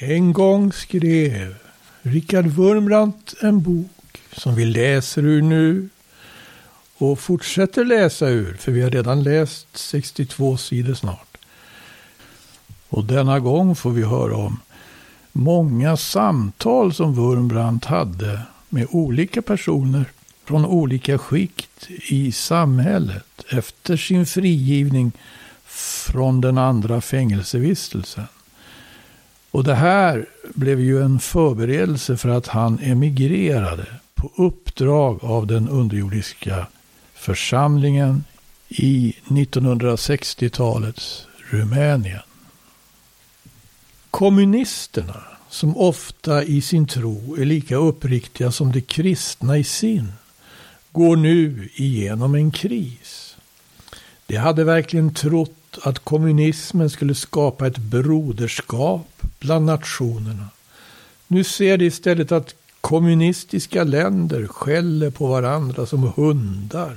En gång skrev Richard Wurmbrandt en bok som vi läser ur nu och fortsätter läsa ur, för vi har redan läst 62 sidor snart. Och denna gång får vi höra om många samtal som Wurmbrandt hade med olika personer från olika skikt i samhället efter sin frigivning från den andra fängelsevistelsen. Och det här blev ju en förberedelse för att han emigrerade på uppdrag av den underjordiska församlingen i 1960-talets Rumänien. Kommunisterna, som ofta i sin tro är lika uppriktiga som de kristna i sin, går nu igenom en kris. De hade verkligen trott att kommunismen skulle skapa ett broderskap bland nationerna. Nu ser de istället att kommunistiska länder skäller på varandra som hundar.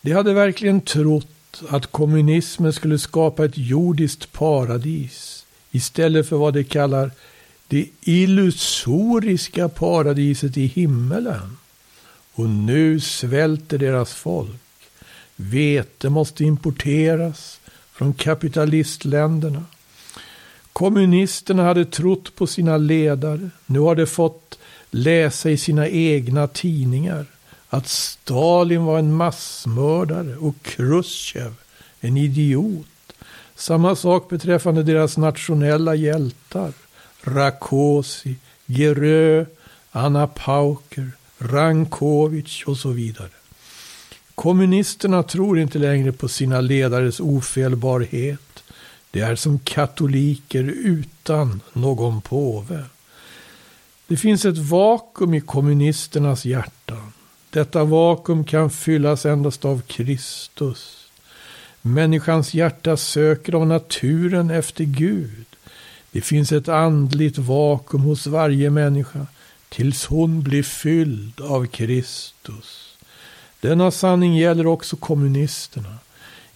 De hade verkligen trott att kommunismen skulle skapa ett jordiskt paradis istället för vad de kallar det illusoriska paradiset i himmelen. Och nu svälter deras folk. Vete måste importeras från kapitalistländerna. Kommunisterna hade trott på sina ledare. Nu har de fått läsa i sina egna tidningar att Stalin var en massmördare och Khrushchev en idiot. Samma sak beträffande deras nationella hjältar. Rakosi, Gerö, Anna Pauker, Rankovic och så vidare. Kommunisterna tror inte längre på sina ledares ofelbarhet. De är som katoliker utan någon påve. Det finns ett vakuum i kommunisternas hjärtan. Detta vakuum kan fyllas endast av Kristus. Människans hjärta söker av naturen efter Gud. Det finns ett andligt vakuum hos varje människa tills hon blir fylld av Kristus. Denna sanning gäller också kommunisterna.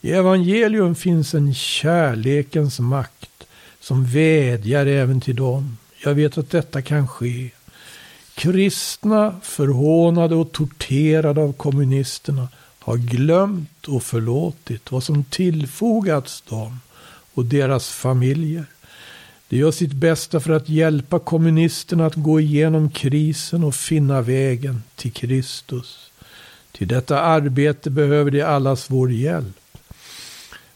I evangelium finns en kärlekens makt som vädjar även till dem. Jag vet att detta kan ske. Kristna, förhånade och torterade av kommunisterna har glömt och förlåtit vad som tillfogats dem och deras familjer. De gör sitt bästa för att hjälpa kommunisterna att gå igenom krisen och finna vägen till Kristus. Till detta arbete behöver de allas vår hjälp.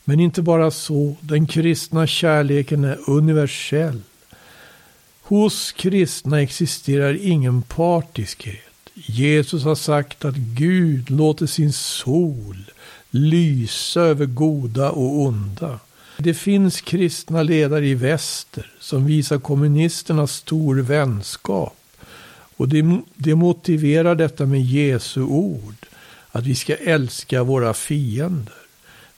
Men inte bara så, den kristna kärleken är universell. Hos kristna existerar ingen partiskhet. Jesus har sagt att Gud låter sin sol lysa över goda och onda. Det finns kristna ledare i väster som visar kommunisterna stor vänskap. Och det, det motiverar detta med Jesu ord. Att vi ska älska våra fiender.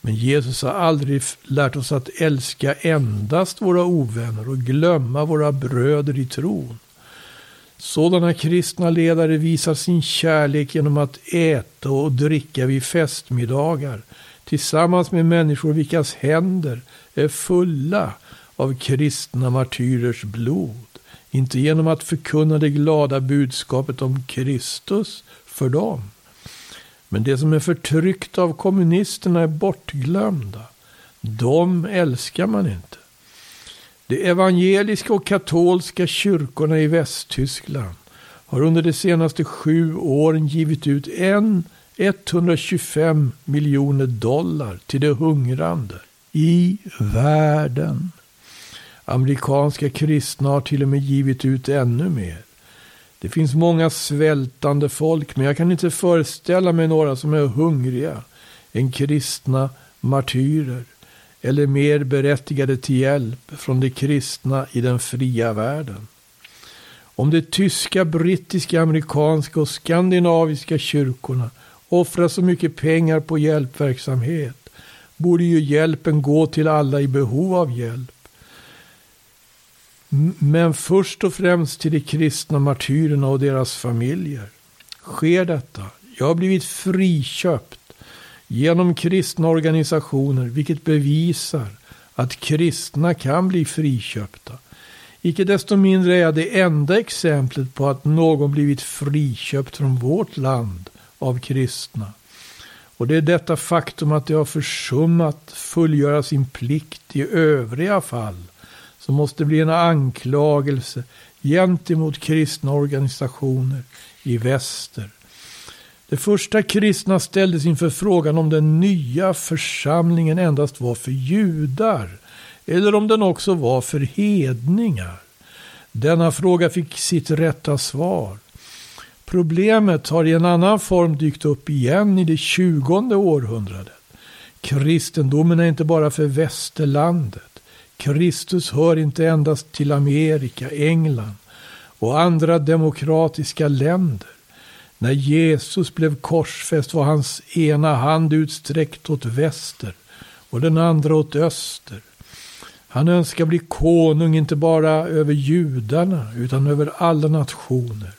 Men Jesus har aldrig lärt oss att älska endast våra ovänner och glömma våra bröder i tron. Sådana kristna ledare visar sin kärlek genom att äta och dricka vid festmiddagar tillsammans med människor vilkas händer är fulla av kristna martyrers blod. Inte genom att förkunna det glada budskapet om Kristus för dem. Men det som är förtryckta av kommunisterna är bortglömda. De älskar man inte. De evangeliska och katolska kyrkorna i Västtyskland har under de senaste sju åren givit ut en 125 miljoner dollar till de hungrande i världen. Amerikanska kristna har till och med givit ut ännu mer. Det finns många svältande folk, men jag kan inte föreställa mig några som är hungriga än kristna martyrer eller mer berättigade till hjälp från de kristna i den fria världen. Om de tyska, brittiska, amerikanska och skandinaviska kyrkorna offrar så mycket pengar på hjälpverksamhet borde ju hjälpen gå till alla i behov av hjälp. Men först och främst till de kristna martyrerna och deras familjer. Sker detta? Jag har blivit friköpt genom kristna organisationer, vilket bevisar att kristna kan bli friköpta. Icke desto mindre är jag det enda exemplet på att någon blivit friköpt från vårt land av kristna. Och det är detta faktum att de har försummat fullgöra sin plikt i övriga fall som måste bli en anklagelse gentemot kristna organisationer i väster. De första kristna ställdes inför frågan om den nya församlingen endast var för judar eller om den också var för hedningar. Denna fråga fick sitt rätta svar. Problemet har i en annan form dykt upp igen i det tjugonde århundradet. Kristendomen är inte bara för västerlandet. Kristus hör inte endast till Amerika, England och andra demokratiska länder. När Jesus blev korsfäst var hans ena hand utsträckt åt väster och den andra åt öster. Han önskar bli konung inte bara över judarna utan över alla nationer.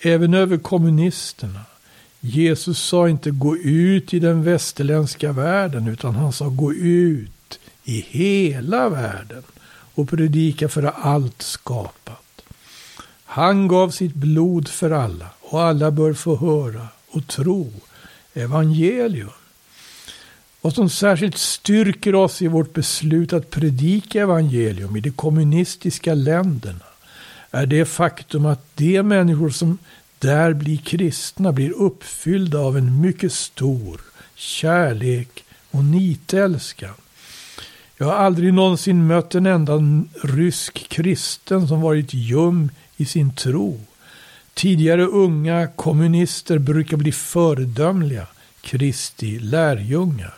Även över kommunisterna. Jesus sa inte gå ut i den västerländska världen utan han sa gå ut i hela världen och predika för allt skapat. Han gav sitt blod för alla och alla bör få höra och tro evangelium. Vad som särskilt styrker oss i vårt beslut att predika evangelium i de kommunistiska länderna är det faktum att de människor som där blir kristna blir uppfyllda av en mycket stor kärlek och nitälskan. Jag har aldrig någonsin mött en enda rysk kristen som varit ljum i sin tro. Tidigare unga kommunister brukar bli föredömliga Kristi lärjungar.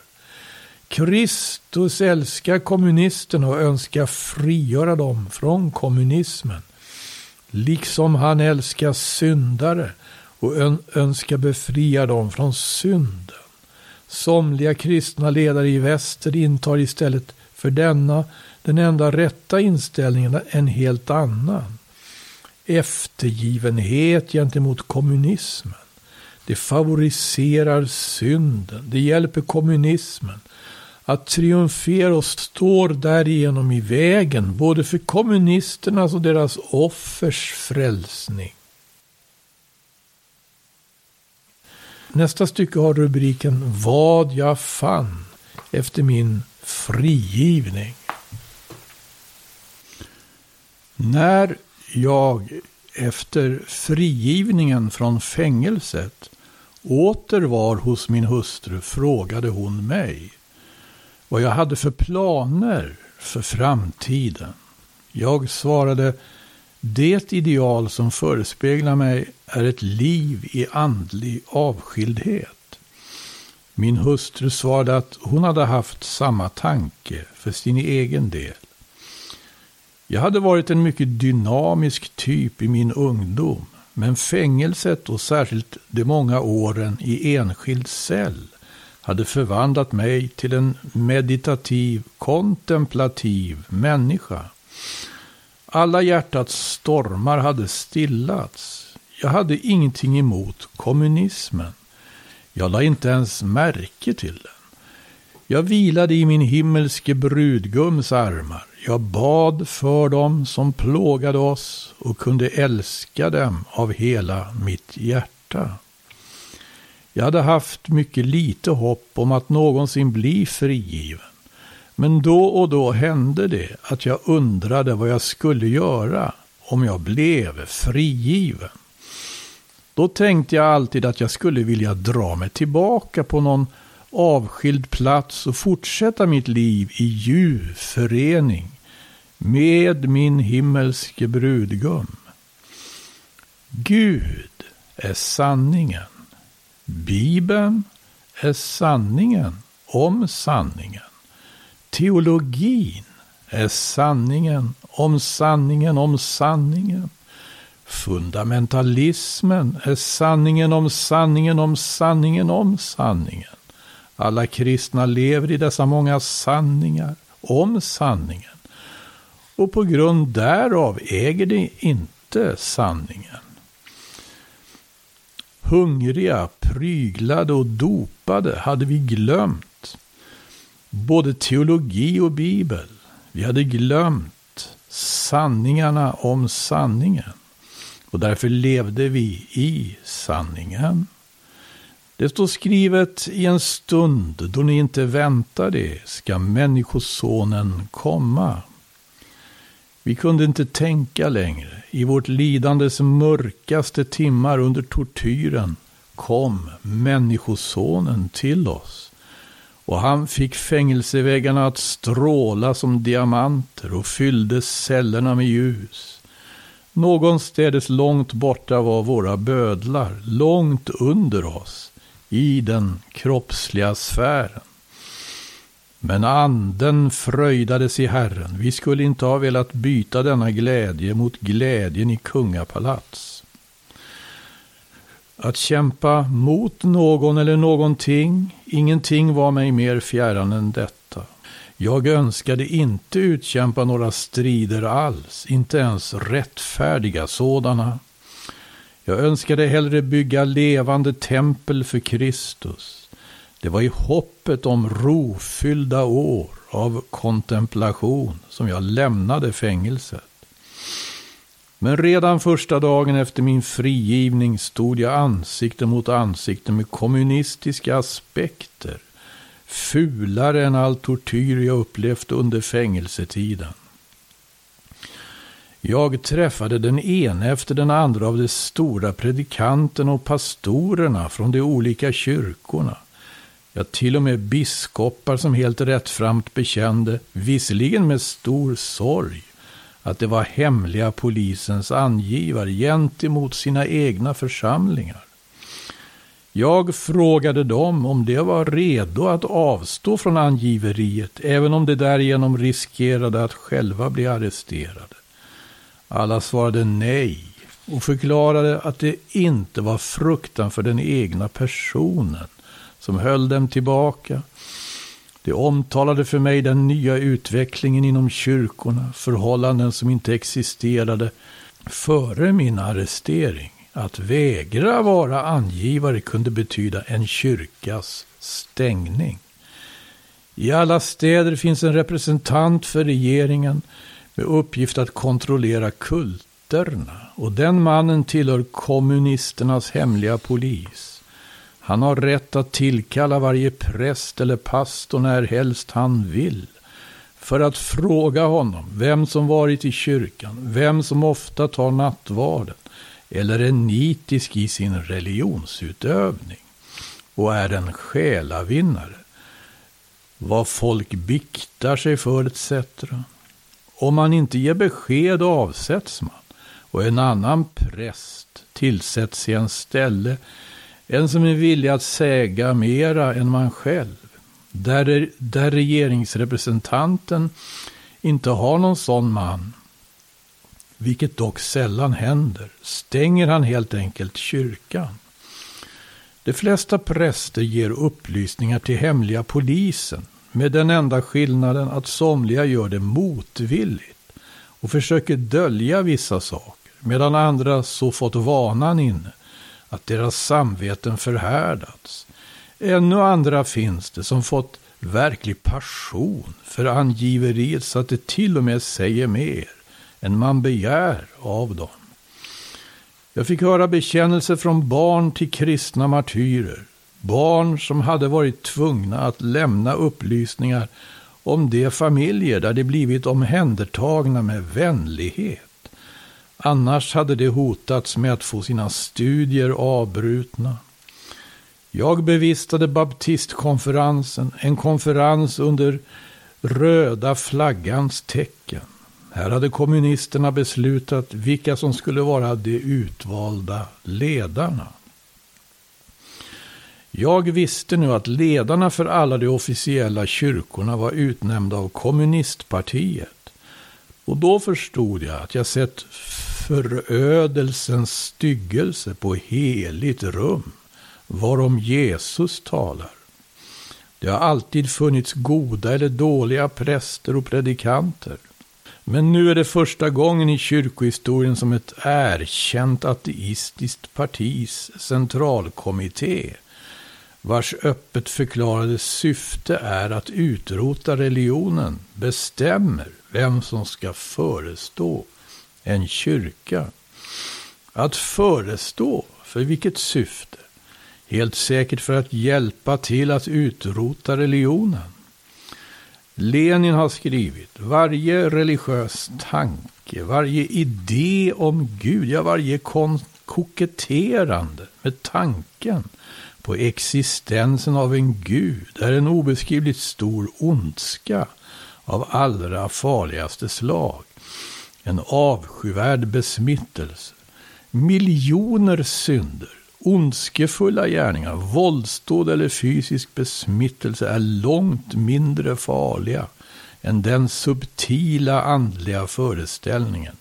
Kristus älskar kommunisterna och önskar frigöra dem från kommunismen. Liksom han älskar syndare och önskar befria dem från synden. Somliga kristna ledare i väster intar istället för denna, den enda rätta inställningen, en helt annan. Eftergivenhet gentemot kommunismen. Det favoriserar synden. Det hjälper kommunismen att triumfera och står därigenom i vägen både för kommunisternas och deras offers frälsning. Nästa stycke har rubriken Vad jag fann efter min frigivning. När jag efter frigivningen från fängelset åter var hos min hustru frågade hon mig vad jag hade för planer för framtiden. Jag svarade det ideal som förespeglar mig är ett liv i andlig avskildhet. Min hustru svarade att hon hade haft samma tanke för sin egen del. Jag hade varit en mycket dynamisk typ i min ungdom, men fängelset och särskilt de många åren i enskild cell hade förvandlat mig till en meditativ, kontemplativ människa. Alla hjärtats stormar hade stillats. Jag hade ingenting emot kommunismen. Jag la inte ens märke till den. Jag vilade i min himmelske brudgums armar. Jag bad för dem som plågade oss och kunde älska dem av hela mitt hjärta. Jag hade haft mycket lite hopp om att någonsin bli frigiven. Men då och då hände det att jag undrade vad jag skulle göra om jag blev frigiven. Då tänkte jag alltid att jag skulle vilja dra mig tillbaka på någon avskild plats och fortsätta mitt liv i ljuv förening med min himmelske brudgum. Gud är sanningen. Bibeln är sanningen om sanningen. Teologin är sanningen om sanningen om sanningen. Fundamentalismen är sanningen om sanningen om sanningen om sanningen. Alla kristna lever i dessa många sanningar om sanningen. Och på grund därav äger de inte sanningen hungriga, pryglade och dopade hade vi glömt både teologi och bibel. Vi hade glömt sanningarna om sanningen. Och därför levde vi i sanningen. Det står skrivet i en stund då ni inte väntar det ska Människosonen komma. Vi kunde inte tänka längre. I vårt lidandes mörkaste timmar under tortyren kom Människosonen till oss. Och han fick fängelseväggarna att stråla som diamanter och fyllde cellerna med ljus. Någonstädes långt borta var våra bödlar, långt under oss, i den kroppsliga sfären. Men anden fröjdades i Herren. Vi skulle inte ha velat byta denna glädje mot glädjen i kungapalats. Att kämpa mot någon eller någonting, ingenting var mig mer fjärran än detta. Jag önskade inte utkämpa några strider alls, inte ens rättfärdiga sådana. Jag önskade hellre bygga levande tempel för Kristus. Det var i hoppet om rofyllda år av kontemplation som jag lämnade fängelset. Men redan första dagen efter min frigivning stod jag ansikte mot ansikte med kommunistiska aspekter. Fulare än all tortyr jag upplevt under fängelsetiden. Jag träffade den ene efter den andra av de stora predikanterna och pastorerna från de olika kyrkorna. Ja, till och med biskopar som helt rättframt bekände, visserligen med stor sorg, att det var hemliga polisens angivare gentemot sina egna församlingar. Jag frågade dem om de var redo att avstå från angiveriet, även om de därigenom riskerade att själva bli arresterade. Alla svarade nej och förklarade att det inte var fruktan för den egna personen som höll dem tillbaka. De omtalade för mig den nya utvecklingen inom kyrkorna, förhållanden som inte existerade före min arrestering. Att vägra vara angivare kunde betyda en kyrkas stängning. I alla städer finns en representant för regeringen med uppgift att kontrollera kulterna. Och den mannen tillhör kommunisternas hemliga polis. Han har rätt att tillkalla varje präst eller pastor när helst han vill. För att fråga honom vem som varit i kyrkan, vem som ofta tar nattvarden eller är nitisk i sin religionsutövning och är en själavinnare. Vad folk biktar sig för etc. Om man inte ger besked avsätts man och en annan präst tillsätts i en ställe, en som är villig att säga mera än man själv. Där, där regeringsrepresentanten inte har någon sån man, vilket dock sällan händer, stänger han helt enkelt kyrkan. De flesta präster ger upplysningar till hemliga polisen med den enda skillnaden att somliga gör det motvilligt och försöker dölja vissa saker, medan andra så fått vanan inne att deras samveten förhärdats. Ännu andra finns det som fått verklig passion för angiveriet så att det till och med säger mer än man begär av dem. Jag fick höra bekännelser från barn till kristna martyrer Barn som hade varit tvungna att lämna upplysningar om de familjer där de blivit omhändertagna med vänlighet. Annars hade de hotats med att få sina studier avbrutna. Jag bevistade baptistkonferensen, en konferens under röda flaggans tecken. Här hade kommunisterna beslutat vilka som skulle vara de utvalda ledarna. Jag visste nu att ledarna för alla de officiella kyrkorna var utnämnda av kommunistpartiet. Och då förstod jag att jag sett förödelsens styggelse på heligt rum, varom Jesus talar. Det har alltid funnits goda eller dåliga präster och predikanter. Men nu är det första gången i kyrkohistorien som ett erkänt ateistiskt partis centralkommitté vars öppet förklarade syfte är att utrota religionen, bestämmer vem som ska förestå en kyrka. Att förestå, för vilket syfte? Helt säkert för att hjälpa till att utrota religionen. Lenin har skrivit, varje religiös tanke, varje idé om Gud, ja varje koketterande med tanken på existensen av en Gud är en obeskrivligt stor ondska av allra farligaste slag. En avskyvärd besmittelse. Miljoner synder, ondskefulla gärningar, våldsdåd eller fysisk besmittelse är långt mindre farliga än den subtila andliga föreställningen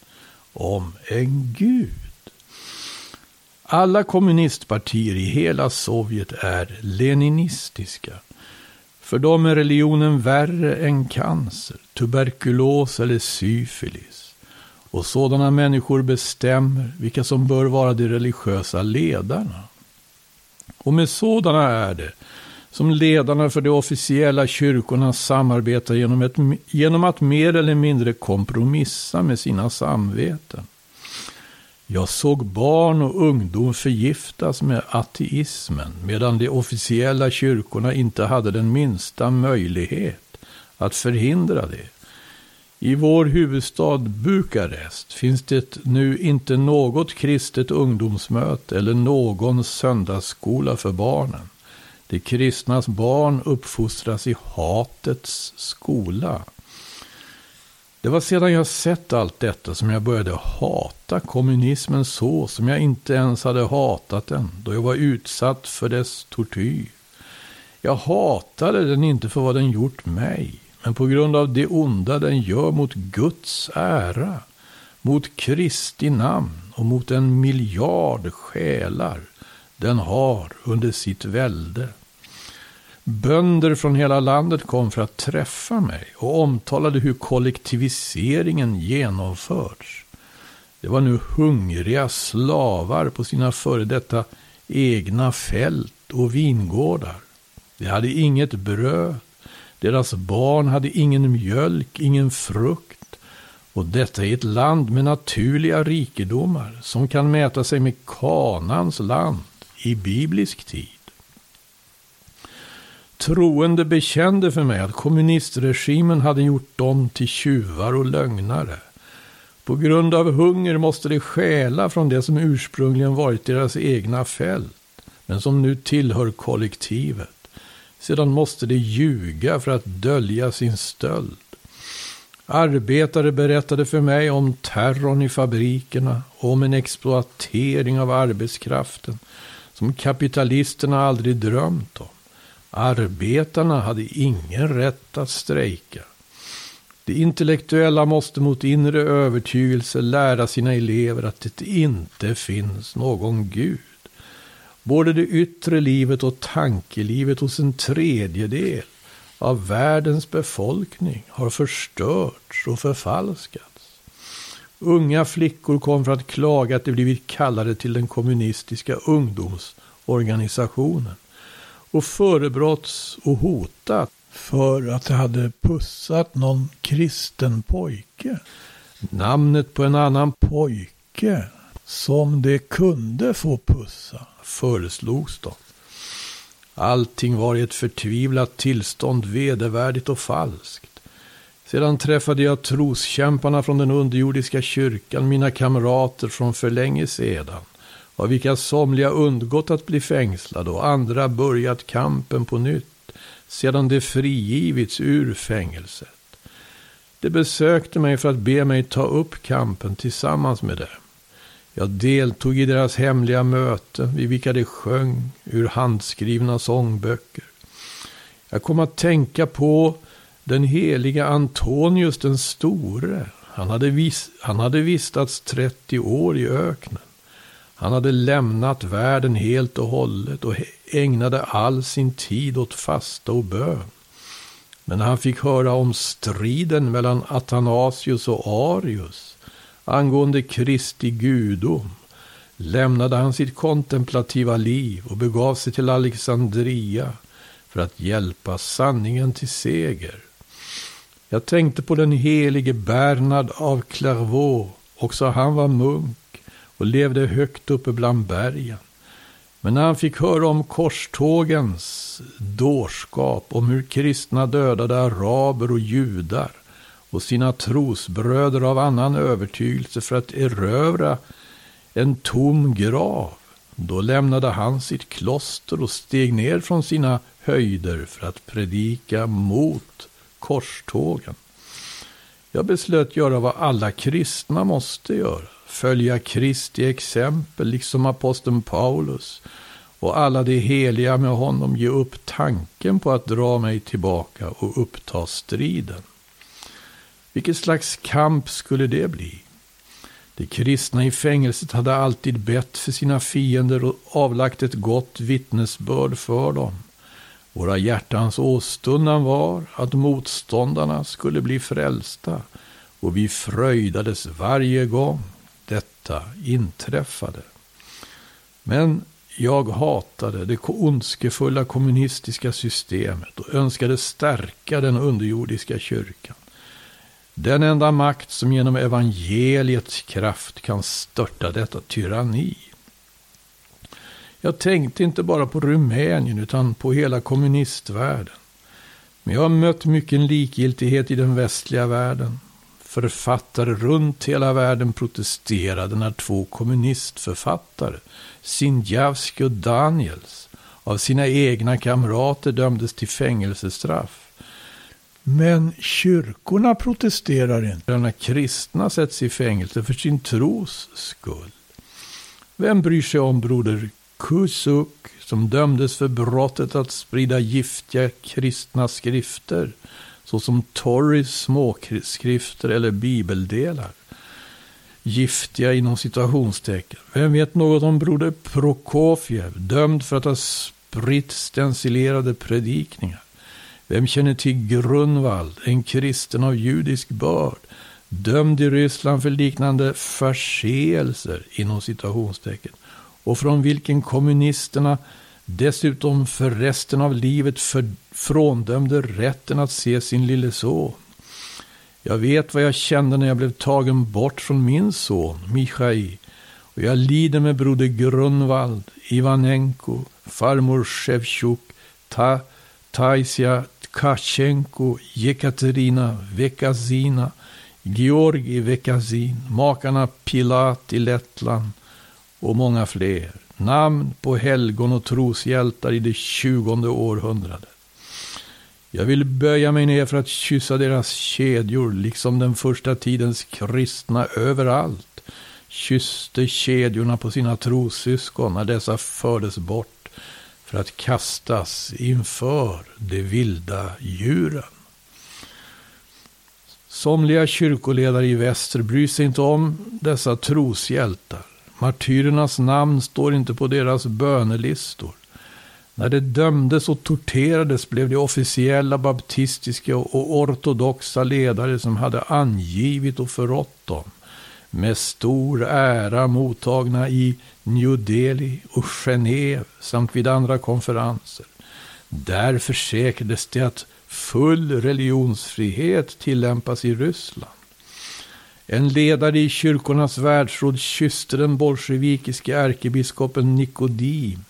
om en Gud. Alla kommunistpartier i hela Sovjet är leninistiska. För dem är religionen värre än cancer, tuberkulos eller syfilis. Och sådana människor bestämmer vilka som bör vara de religiösa ledarna. Och med sådana är det som ledarna för de officiella kyrkorna samarbetar genom, ett, genom att mer eller mindre kompromissa med sina samveten. Jag såg barn och ungdom förgiftas med ateismen medan de officiella kyrkorna inte hade den minsta möjlighet att förhindra det. I vår huvudstad Bukarest finns det nu inte något kristet ungdomsmöte eller någon söndagsskola för barnen. De kristnas barn uppfostras i hatets skola. Det var sedan jag sett allt detta som jag började hata kommunismen så som jag inte ens hade hatat den då jag var utsatt för dess tortyr. Jag hatade den inte för vad den gjort mig, men på grund av det onda den gör mot Guds ära, mot Kristi namn och mot en miljard själar den har under sitt välde. Bönder från hela landet kom för att träffa mig och omtalade hur kollektiviseringen genomförts. Det var nu hungriga slavar på sina före detta egna fält och vingårdar. De hade inget bröd, deras barn hade ingen mjölk, ingen frukt. Och detta i ett land med naturliga rikedomar som kan mäta sig med Kanans land i biblisk tid. Troende bekände för mig att kommunistregimen hade gjort dem till tjuvar och lögnare. På grund av hunger måste de stjäla från det som ursprungligen varit deras egna fält, men som nu tillhör kollektivet. Sedan måste de ljuga för att dölja sin stöld. Arbetare berättade för mig om terrorn i fabrikerna och om en exploatering av arbetskraften som kapitalisterna aldrig drömt om. Arbetarna hade ingen rätt att strejka. De intellektuella måste mot inre övertygelse lära sina elever att det inte finns någon Gud. Både det yttre livet och tankelivet hos en tredjedel av världens befolkning har förstörts och förfalskats. Unga flickor kom för att klaga att de blivit kallade till den kommunistiska ungdomsorganisationen och förebrotts och hotat för att de hade pussat någon kristen pojke. Namnet på en annan pojke som de kunde få pussa föreslogs då. Allting var i ett förtvivlat tillstånd vedervärdigt och falskt. Sedan träffade jag troskämparna från den underjordiska kyrkan, mina kamrater från för länge sedan av vilka somliga undgått att bli fängslade och andra börjat kampen på nytt sedan de frigivits ur fängelset. De besökte mig för att be mig ta upp kampen tillsammans med dem. Jag deltog i deras hemliga möten vid vilka de sjöng ur handskrivna sångböcker. Jag kom att tänka på den heliga Antonius den store. Han hade, vis han hade vistats 30 år i öknen. Han hade lämnat världen helt och hållet och ägnade all sin tid åt fasta och bön. Men när han fick höra om striden mellan Athanasius och Arius angående Kristi gudom lämnade han sitt kontemplativa liv och begav sig till Alexandria för att hjälpa sanningen till seger. Jag tänkte på den helige Bernard av Clairvaux. Också han var munk och levde högt uppe bland bergen. Men när han fick höra om korstågens dårskap, om hur kristna dödade araber och judar och sina trosbröder av annan övertygelse för att erövra en tom grav, då lämnade han sitt kloster och steg ner från sina höjder för att predika mot korstågen. Jag beslöt göra vad alla kristna måste göra. Följa Kristi exempel, liksom aposteln Paulus och alla de heliga med honom ge upp tanken på att dra mig tillbaka och uppta striden. Vilket slags kamp skulle det bli? De kristna i fängelset hade alltid bett för sina fiender och avlagt ett gott vittnesbörd för dem. Våra hjärtans åstundan var att motståndarna skulle bli frälsta och vi fröjdades varje gång detta inträffade. Men jag hatade det ondskefulla kommunistiska systemet och önskade stärka den underjordiska kyrkan. Den enda makt som genom evangeliets kraft kan störta detta tyranni. Jag tänkte inte bara på Rumänien utan på hela kommunistvärlden. Men jag har mött mycket likgiltighet i den västliga världen. Författare runt hela världen protesterade när två kommunistförfattare, Sindjavskij och Daniels, av sina egna kamrater dömdes till fängelsestraff. Men kyrkorna protesterar inte när kristna sätts i fängelse för sin tros skull. Vem bryr sig om broder Kusuk som dömdes för brottet att sprida giftiga kristna skrifter såsom Torrys småskrifter eller bibeldelar? Giftiga inom citationstecken. Vem vet något om broder Prokofjev dömd för att ha spritt stencilerade predikningar? Vem känner till Grunwald, en kristen av judisk börd, dömd i Ryssland för liknande förseelser inom citationstecken och från vilken kommunisterna dessutom för resten av livet för, fråndömde rätten att se sin lille son. Jag vet vad jag kände när jag blev tagen bort från min son, Michai, och jag lider med broder Grunwald, Ivanenko, farmor Shevchuk, Ta, Taisia Kachenko, Jekaterina Vekazina, Georgi Vekazin, makarna Pilat i Lettland och många fler. Namn på helgon och troshjältar i det tjugonde århundradet. Jag vill böja mig ner för att kyssa deras kedjor, liksom den första tidens kristna överallt kysste kedjorna på sina trossyskon när dessa fördes bort för att kastas inför de vilda djuren. Somliga kyrkoledare i väster bryr sig inte om dessa troshjältar. Martyrernas namn står inte på deras bönelistor. När de dömdes och torterades blev de officiella baptistiska och ortodoxa ledare som hade angivit och förrått dem med stor ära mottagna i New Delhi och Genève samt vid andra konferenser. Där försäkrades det att full religionsfrihet tillämpas i Ryssland. En ledare i kyrkornas världsråd kysste den bolsjevikiske ärkebiskopen Nikodim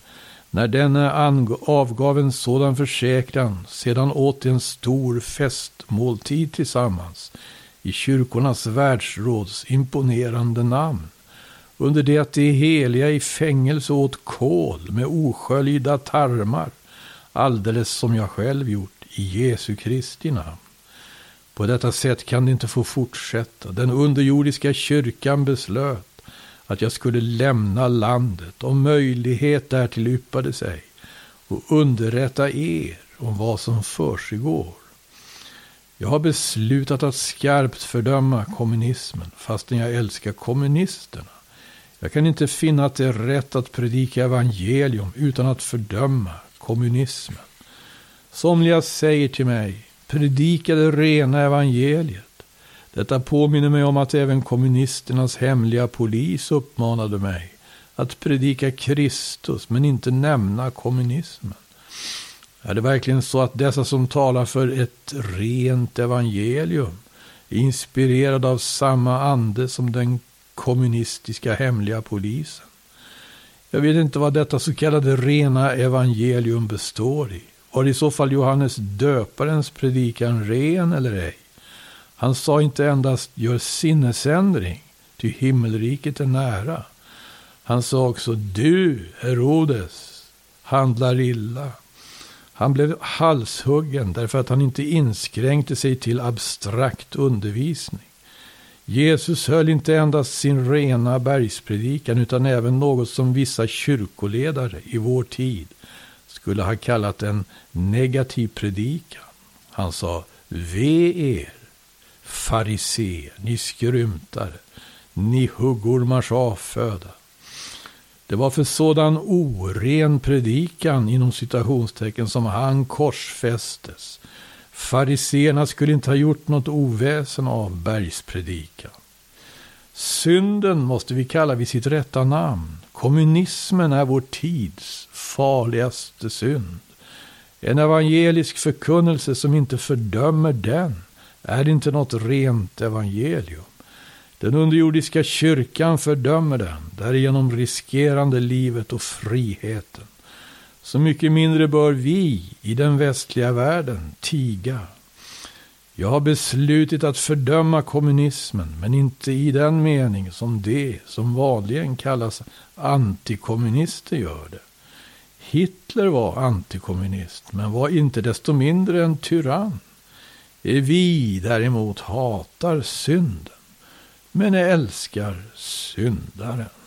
när denne avgav en sådan försäkran sedan åt en stor festmåltid tillsammans i kyrkornas världsråds imponerande namn. Under det att de heliga i fängelse åt kol med osköljda tarmar, alldeles som jag själv gjort i Jesu Kristi namn. På detta sätt kan det inte få fortsätta. Den underjordiska kyrkan beslöt att jag skulle lämna landet om möjlighet därtill yppade sig och underrätta er om vad som försiggår. Jag har beslutat att skarpt fördöma kommunismen fastän jag älskar kommunisterna. Jag kan inte finna att det är rätt att predika evangelium utan att fördöma kommunismen. Somliga säger till mig, predika det rena evangeliet. Detta påminner mig om att även kommunisternas hemliga polis uppmanade mig att predika Kristus men inte nämna kommunismen. Är det verkligen så att dessa som talar för ett rent evangelium är inspirerade av samma ande som den kommunistiska hemliga polisen? Jag vet inte vad detta så kallade rena evangelium består i. Var i så fall Johannes döparens predikan ren eller ej? Han sa inte endast gör sinnesändring, ty himmelriket är nära. Han sa också du, Herodes, handlar illa. Han blev halshuggen därför att han inte inskränkte sig till abstrakt undervisning. Jesus höll inte endast sin rena bergspredikan utan även något som vissa kyrkoledare i vår tid skulle ha kallat en negativ predikan. Han sa, ve er, farisé, ni skrymtare, ni huggormars avföda. Det var för sådan oren predikan inom citationstecken som han korsfästes. Fariseerna skulle inte ha gjort något oväsen av bergspredikan. Synden måste vi kalla vid sitt rätta namn. Kommunismen är vår tids farligaste synd. En evangelisk förkunnelse som inte fördömer den är inte något rent evangelium. Den underjordiska kyrkan fördömer den, därigenom riskerande livet och friheten. Så mycket mindre bör vi i den västliga världen tiga. Jag har beslutit att fördöma kommunismen, men inte i den mening som de som vanligen kallas antikommunister gör det. Hitler var antikommunist, men var inte desto mindre en tyrann. Vi däremot hatar synden men älskar syndaren.